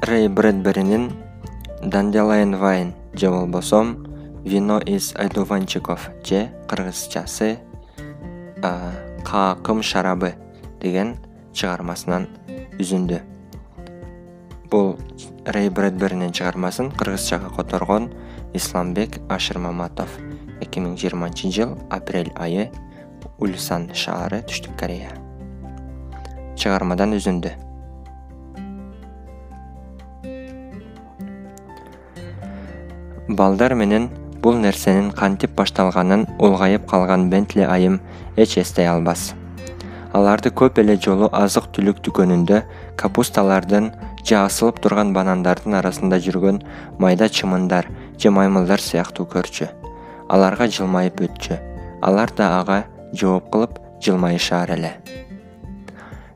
рэй брэдберинин данделайн вайн же болбосо вино из айдуванчиков же кыргызчасы каакым шарабы деген чыгармасынан үзүндү. Бул рэй брэдберинин чыгармасын кыргызчага которгон исламбек ашырмаматов эки миң жыйырманчы жыл апрель айы ульсан шаары түштүк корея. Чыгармадан үзүндү балдар менен бул нерсенин кантип башталганын улгайып калган бентли айым эч эстей албас. Аларды көп эле жолу азык түлүк дүкөнүндө капусталардын же асылып турган банандардын арасында жүргөн майда чымындар же маймылдар сыяктуу көрчү. Аларга жылмайып өтчү. Алар да ага жооп кылып жылмайышаар эле.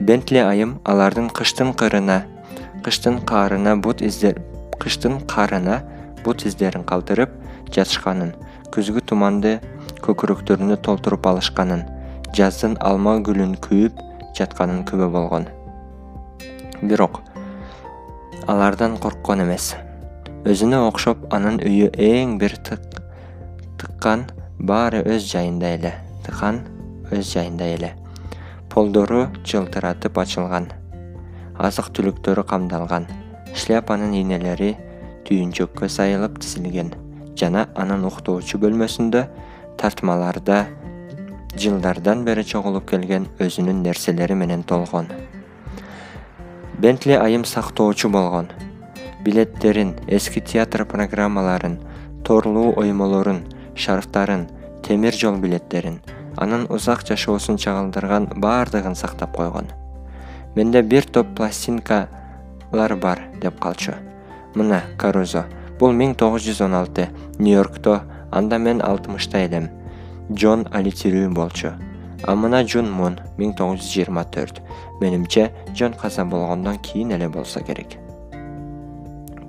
Бентли айым алардын кыштын кырына кыштын каарына бут издер кыштын карына бут издерин калтырып жатышканын күзгү туманды көкүрөктөрүнө толтуруп алышканын жаздын алма гүлүн күйүп жатканын күбө болгон. Бирок алардан корккон эмес. Өзүнө окшоп анын үйү эң бир тыккан баары өз жайында эле тыкан өз жайында эле. Полдору жылтыратып ачылган азык түлүктөрү камдалган шляпанын ийнелери түйүнчөккө сайылып тизилген жана анын уктоочу бөлмөсүндө тартмаларда жылдардан бери чогулуп келген өзүнүн нерселери менен толгон. Бентли айым сактоочу болгон. Билеттерин эски театр программаларын торлуу оймолорун шарфтарын темир жол билеттерин анын узак жашоосун чагылдырган баардыгын сактап койгон. Менде бир топ пластинкалар бар деп калчу мына карузо бул миң тогуз жүз он алты нью йоркто анда мен алтымышта элем. Джон али тирүү болчу. А мына жун мун миң тогуз жүз жыйырма төрт. Менимче жон каза болгондон кийин эле болсо керек.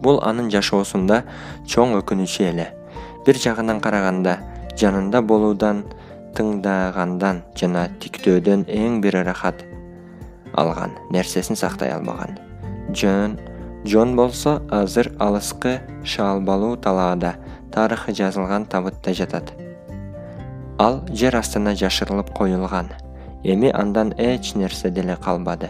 Бул анын жашоосунда чоң өкүнүчү эле. Бир жагынан караганда жанында болуудан тыңдагандан жана тиктөөдөн эң бир ырахат алган нерсесин сактай албаган жон жон болсо азыр алыскы шаалбалуу талаада тарыхы жазылган табытта жатат. Ал жер астына жашырылып коюлган. Эми андан эч нерсе деле калбады.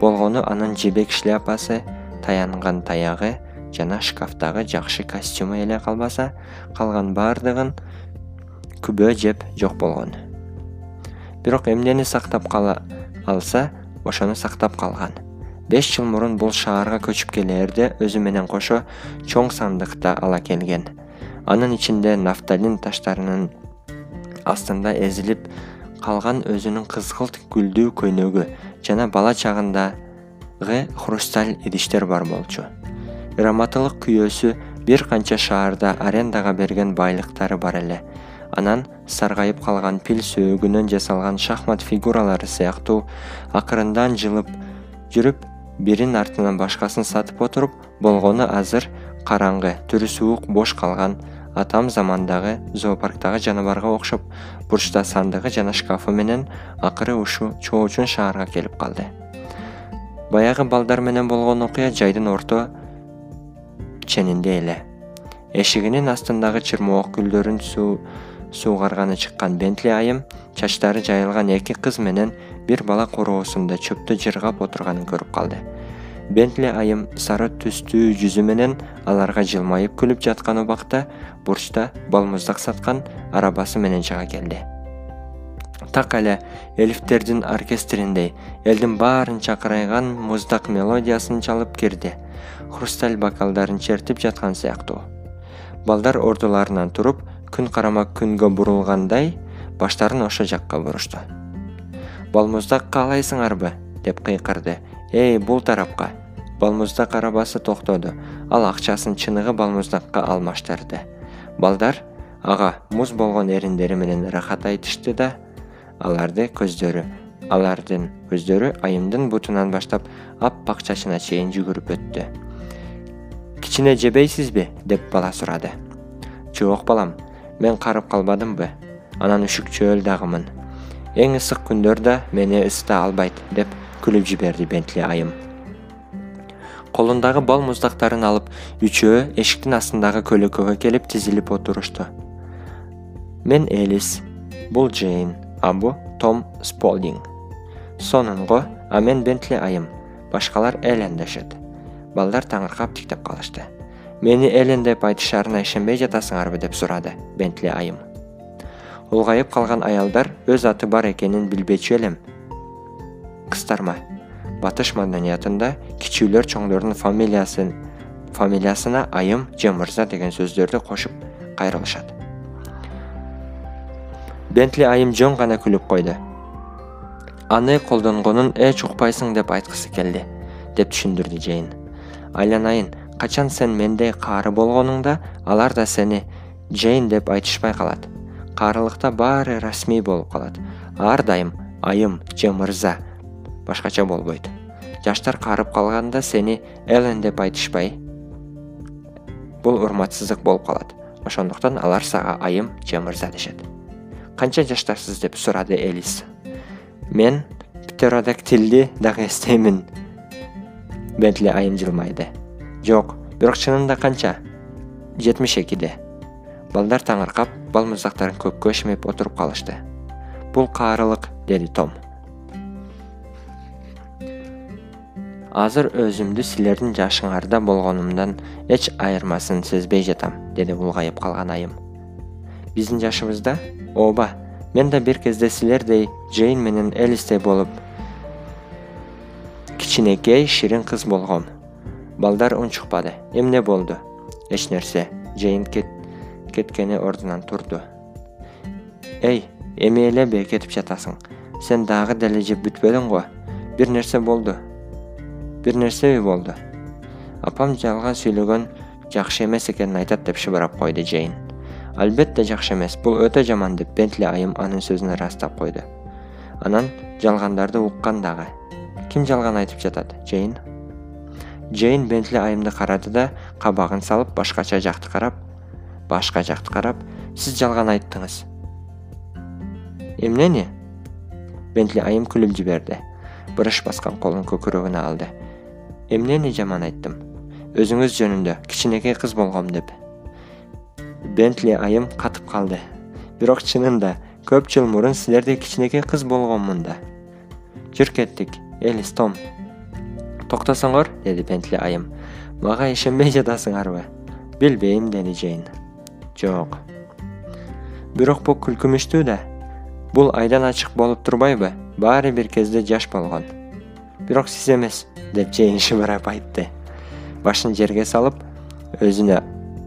Болгону анын жебек шляпасы таянган таягы жана шкафтагы жакшы костюму эле калбаса калган баардыгын күбө жеп жок болгон. Бирок эмнени сактап кала алса ошону сактап калган беш жыл мурун бул шаарга көчүп келээрде өзү менен кошо чоң сандыкта ала келген. Анын ичинде нафталин таштарынын астында эзилип калган өзүнүн кызгылт гүлдүү көйнөгү жана бала чагындагы хрусталь идиштер бар болчу. Ыраматылык күйөөсү бир канча шаарда арендага берген байлыктары бар эле. Анан саргайып калган пил сөөгүнөн жасалган шахмат фигуралары сыяктуу акырындан жылып жүрүп биринин артынан башкасын сатып отуруп болгону азыр караңгы түрү суук бош калган. Атам замандагы зоопарктагы жаныбарга окшоп бурчта сандыгы жана шкафы менен акыры ушул чоочун шаарга келип калды. Баягы балдар менен болгон окуя жайдын орто ченинде эле. Эшигинин астындагы чырмоок гүлдөрүн суугарганы чыккан бентли айым чачтары жайылган эки кыз менен бир бала короосунда чөптү жыргап отурганын көрүп калды. Бентли айым сары түстүү жүзү менен аларга жылмайып күлүп жаткан убакта бурчта балмуздак саткан арабасы менен чыга келди. Так эле эльфтердин оркестриндей элдин баарын чакырайган муздак мелодиясын чалып кирди. Хрусталь бокалдарын чертип жаткан сыяктуу. Балдар ордуларынан туруп күн карама күнгө бурулгандай баштарын ошол жакка бурушту балмуздак каалайсыңарбы? деп кыйкырды. Эй бул тарапка. Балмуздак арабасы токтоду. Ал акчасын чыныгы балмуздакка алмаштырды. Балдар ага муз болгон эриндери менен ырахат айтышты да аларды көздөрү алардын көздөрү айымдын бутунан баштап аппак чачына чейин жүгүрүп өттү. Кичине жебейсизби? деп бала сурады. Жок балам мен карып калбадымбы? Анан үшүкчөөл дагымын эң ысык күндөр да мени ысыта албайт деп күлүп жиберди бентли айым. Колундагы бал муздактарын алып үчөө эшиктин астындагы көлөкөгө келип тизилип отурушту мен элис бул джейн а бул том сполдинг. Сонунго а мен бентли айым. Башкалар элен дешет балдар таңыркап тиктеп калышты. Мени элен деп айтышарына ишенбей жатасыңарбы? деп сурады бентли айым улгайып калган аялдар өз аты бар экенин билбечү элем. Кыздарма батыш маданиятында кичүүлөр чоңдордун фамилиясын фамилиясына айым же мырза деген сөздөрдү кошуп кайрылышат. Бентли айым жөн гана күлүп койду. Аны колдонгонун эч укпайсың деп айткысы келди деп түшүндүрдү жейн. Айланайын качан сен мендей каары болгонуңда алар да сени джейн деп айтышпай калат каарылыкта баары расмий болуп калат. Ар дайым айым же мырза башкача болбойт. Жаштар каарып калганда сени элен деп айтышпай бул урматсыздык болуп калат. Ошондуктан алар сага айым же мырза дешет. Канча жаштасыз деп сурады элис. Мен птеродактилди дагы эстеймин. Бентли айым жылмайды. Жок бирок чынында канча? Жетимиш экиде балдар таңыркап бал муздактарын көккө ишмеп отуруп калышты. Бул каарылык деди том. Азыр өзүмдү силердин жашыңарда болгонумдан эч айырмасын сезбей жатам деди улгайып калган айым. Биздин жашыбызда? Ооба мен да бир кезде силердей джейн менен элистей болуп кичинекей ширин кыз болгом. Балдар унчукпады. Эмне болду? Эч нерсе. Джейн кеткени ордунан турду. Эй эми элеби кетип жатасың. Сен дагы деле жеп бүтпөдүң го. Бир нерсе болду. Бир нерсеби болду. Апам жалган сүйлөгөн жакшы эмес экенин айтат деп шыбырап койду джейн. Албетте жакшы эмес бул өтө жаман деп бентли айым анын сөзүн ырастап койду. Анан жалгандарды уккан дагы. Ким жалган айтып жатат джейн? Джейн бентли айымды карады да кабагын салып башкача жакты карап башка жакты карап сиз жалган айттыңыз эмнени бентли айым күлүп жиберди. Бырыш баскан колун көкүрөгүнө алды. Эмнени жаман айттым? Өзүңүз жөнүндө кичинекей кыз болгом деп. Бентли айым катып калды. Бирок чынында көп жыл мурун силердей кичинекей кыз болгонмун да жүр кеттик элис том токтосоңор деди бентли айым. Мага ишенбей жатасыңарбы? Билбейм деди джейн жок. Бирок бул күлкүмүштүү да. Бул айдан ачык болуп турбайбы? Баары бир кезде жаш болгон. Бирок сиз эмес деп джейн шыбырап айтты. Башын жерге салып өзүнө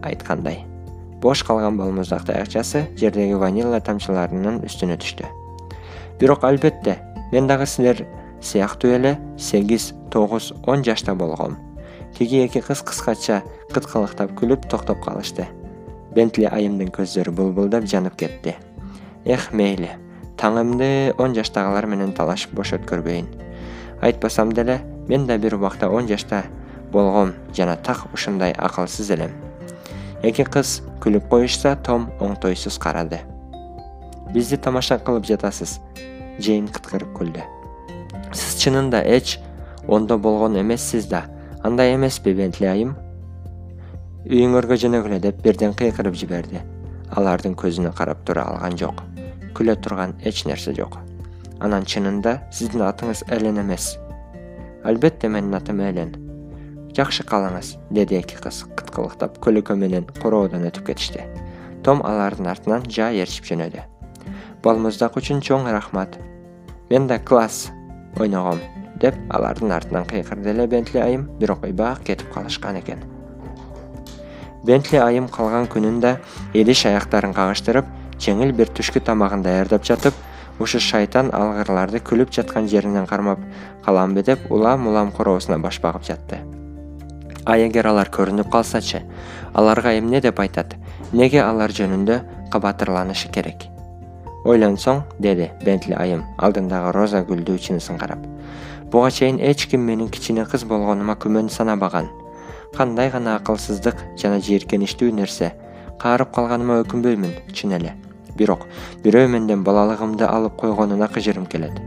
айткандай. Бош калган балмуздак таякчасы жердеги ванила тамчыларынын үстүнө түштү. Бирок албетте мен дагы силер сыяктуу эле сегиз тогуз он жашта болгом. Тиги эки кыз кыскача кыткылыктап күлүп токтоп калышты бентли айымдын көздөрү булбулдап жанып кетти. Эх мейли таңымды он жаштагылар менен талашып бош өткөрбөйүн айтпасам деле мен да бир убакта он жашта болгом жана так ушундай акылсыз элем. Эки кыз күлүп коюшса том оңтойсуз карады. Бизди тамаша кылып жатасыз джейн кыткырып күлдү. Сиз чынында эч ондо болгон эмессиз да андай эмеспи бентли айым үйүңөргө жөнөгүлө деп бирден кыйкырып жиберди. Алардын көзүнө карап тура алган жок. Күлө турган эч нерсе жок. Анан чынында сиздин атыңыз элен эмес. Албетте менин атым элен. Жакшы калыңыз деди эки кыз кыткылыктап көлөкө менен короодон өтүп кетишти. Том алардын артынан жаа ээрчип жөнөдү балмуздак үчүн чоң рахмат. Мен да класс ойногом деп алардын артынан кыйкырды эле бентли айым бирок ыйбаак кетип калышкан экен бентли айым калган күнүн да идиш аяктарын кагыштырып жеңил бир түшкү тамагын даярдап жатып ушу шайтан алгырларды күлүп жаткан жеринен кармап каламбы деп улам улам короосуна баш багып жатты. А эгер алар көрүнүп калсачы аларга эмне деп айтат? Эмнеге алар жөнүндө кабатырланышы керек? Ойлонсоң деди бентли айым алдындагы роза гүлдүү чынысын карап. Буга чейин эч ким менин кичине кыз болгонума күмөн санабаган кандай гана акылсыздык жана жийиркеничтүү нерсе. Каарып калганыма өкүнбөймүн чын эле. Бирок бирөө менден балалыгымды алып койгонуна кыжырым келет.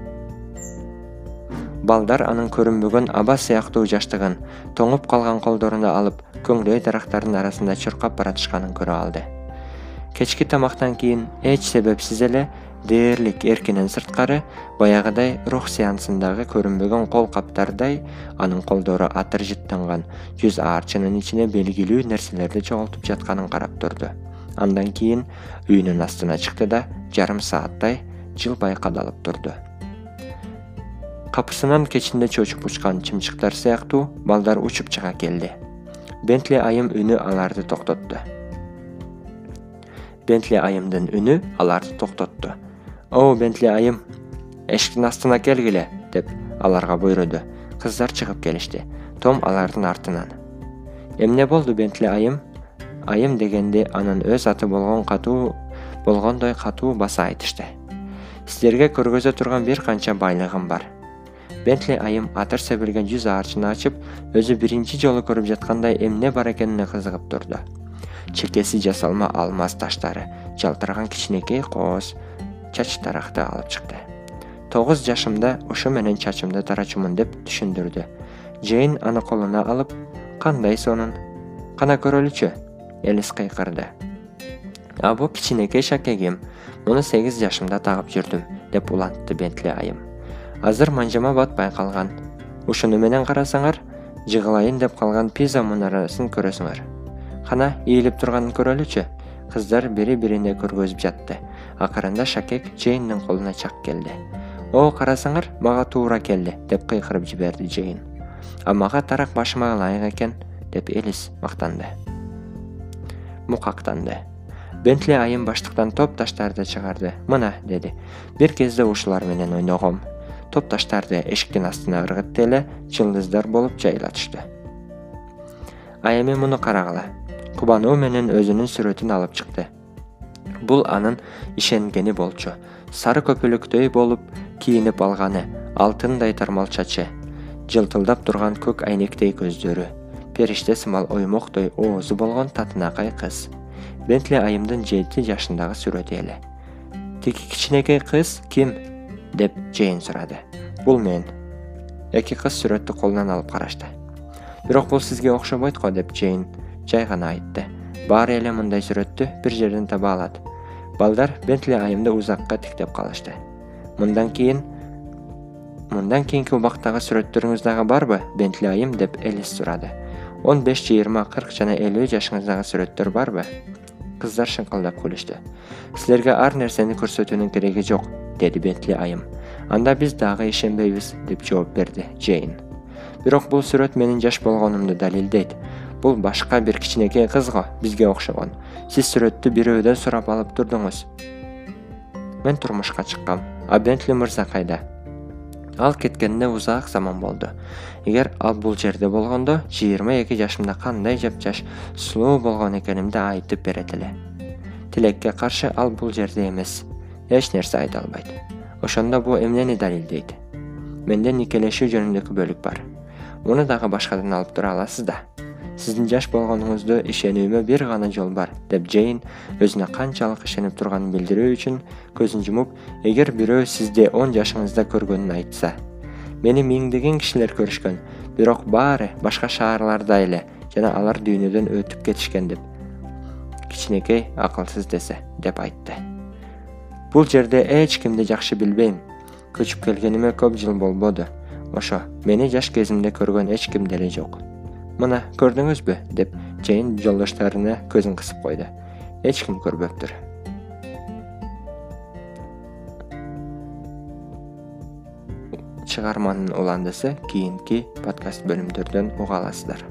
Балдар анын көрүнбөгөн аба сыяктуу жаштыгын тоңуп калган колдоруна алып көңдөй дарактардын арасында чуркап баратышканын көрө алды. Кечки тамактан кийин эч себепсиз эле дээрлик эркинен сырткары баягыдай рух сеансындагы көрүнбөгөн кол каптардай анын колдору атыр жыттанган жүз аарчынын ичине белгилүү нерселерди чогултуп жатканын карап турду. Андан кийин үйүнүн астына чыкты да жарым сааттай жылбай кадалып турду. Капысынан кечинде чочуп учкан чымчыктар сыяктуу балдар учуп чыга келди. Бентли айым үнү аларды токтотту бентли айымдын үнү аларды токтотту о бентли айым эшиктин астына келгиле деп аларга буйруду. Кыздар чыгып келишти. Том алардын артынан. Эмне болду бентли айым? Айым дегенде анын өз аты болгон катуу болгондой катуу баса айтышты. Сиздерге көргөзө турган бир канча байлыгым бар. Бентли айым атыр себилген жүз аарчыны ачып өзү биринчи жолу көрүп жаткандай эмне бар экенине кызыгып турду. Чекеси жасалма алмаз таштары жалтыраган кичинекей кооз чач таракты алып чыкты. Тогуз жашымда ушу менен чачымды тарачумун деп түшүндүрдү. Джейн аны колуна алып кандай сонун? Кана көрөлүчү? Элис кыйкырды. А бул кичинекей шакегим. Муну сегиз жашымда тагып жүрдүм деп улантты бентли айым. Азыр манжама батпай калган. Ушуну менен карасаңар жыгылайын деп калган пиза мунарасын көрөсүңөр. Кана ийилип турганын көрөлүчү? Кыздар бири бирине көргөзүп жатты акырында шакек джейндин колуна чак келди. О карасаңар мага туура келди деп кыйкырып жиберди джейн. А мага тарак башыма ылайык экен деп элис мактанды. Мукактанды. Бентли айым баштыктан топ таштарды чыгарды мына деди. Бир кезде ушулар менен ойногом топ таштарды эшиктин астына ыргытты эле жылдыздар болуп жайылатышты а эми муну карагыла кубануу менен өзүнүн сүрөтүн алып чыкты бул анын ишенгени болчу. Сары көпөлөктөй болуп кийинип алганы алтындай тармал чачы жылтылдап турган көк айнектей көздөрү. Периште сымал оймоктой оозу болгон татынакай кыз. Бентли айымдын жети жашындагы сүрөтү эле. Тиги кичинекей кыз ким? деп джейн сурады. Бул мен эки кыз сүрөттү колунан алып карашты. Бирок бул сизге окшобойт го? деп джейн жай гана айтты. Баары эле мындай сүрөттү бир жерден таба алат балдар бентли айымды узакка тиктеп калышты. Мындан кийин мындан кийинки убактагы сүрөттөрүңүз дагы барбы? Бентли айым деп элис сурады. Он беш жыйырма кырк жана элүү жашыңыздагы сүрөттөр барбы? Кыздар шыңкылдап күлүштү. Силерге ар нерсени көрсөтүүнүн кереги жок деди бентли айым. Анда биз дагы ишенбейбиз деп жооп берди джейн. Бирок бул сүрөт менин жаш болгонумду далилдейт бул башка бир кичинекей кыз го бизге окшогон. Сиз сүрөттү бирөөдөн сурап алып турдуңуз. Мен турмушка чыккам. А бентли мырза кайда? Ал кеткенине узак заман болду. Эгер ал бул жерде болгондо жыйырма эки жашымда кандай жапжаш сулуу болгон экенимди айтып берет эле. Тилекке каршы ал бул жерде эмес. Эч нерсе айта албайт. Ошондо бул эмнени далилдейт менде никелешүү жөнүндөгү бөлүк бар. Муну дагы башкадан алып тура аласыз да сиздин жаш болгонуңузду ишенүүмө бир гана жол бар деп джейн өзүнө канчалык ишенип турганын билдирүү үчүн көзүн жумуп эгер бирөө сизди он жашыңызда көргөнүн айтса мени миңдеген кишилер көрүшкөн бирок баары башка шаарларда эле жана алар дүйнөдөн өтүп кетишкен деп кичинекей акылсыз десе деп айтты. Бул жерде эч кимди жакшы билбейм. Көчүп келгениме көп жыл болбоду. Ошо мени жаш кезимде көргөн эч ким деле жок мына көрдүңүзбү? деп джейн жолдошторуна көзүн кысып койду. Эч ким көрбөптүр чыгарманын уландысы кийинки подкаст бөлүмдөрдөн уга аласыздар